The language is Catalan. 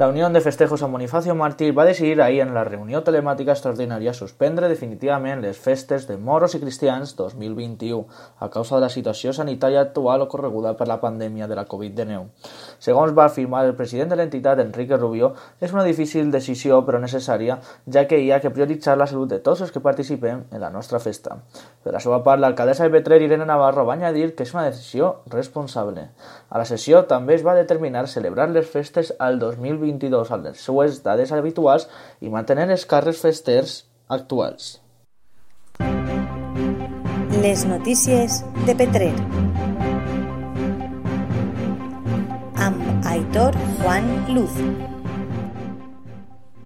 La Unión de Festejos San Bonifacio Mártir va decidir ahir en la reunió telemàtica extraordinària suspendre definitivament les festes de moros i cristians 2021 a causa de la situació sanitària actual ocorreguda per la pandèmia de la Covid-19. Segons va afirmar el president de l'entitat, Enrique Rubio, és una difícil decisió però necessària, ja que hi ha que prioritzar la salut de tots els que participem en la nostra festa. Per la seva part, l'alcaldessa de Petrer, Irene Navarro, va añadir que és una decisió responsable. A la sessió també es va determinar celebrar les festes al 2021 2022 a les seues dades habituals i mantenir els carres festers actuals. Les notícies de Petrer amb Aitor Juan Luz.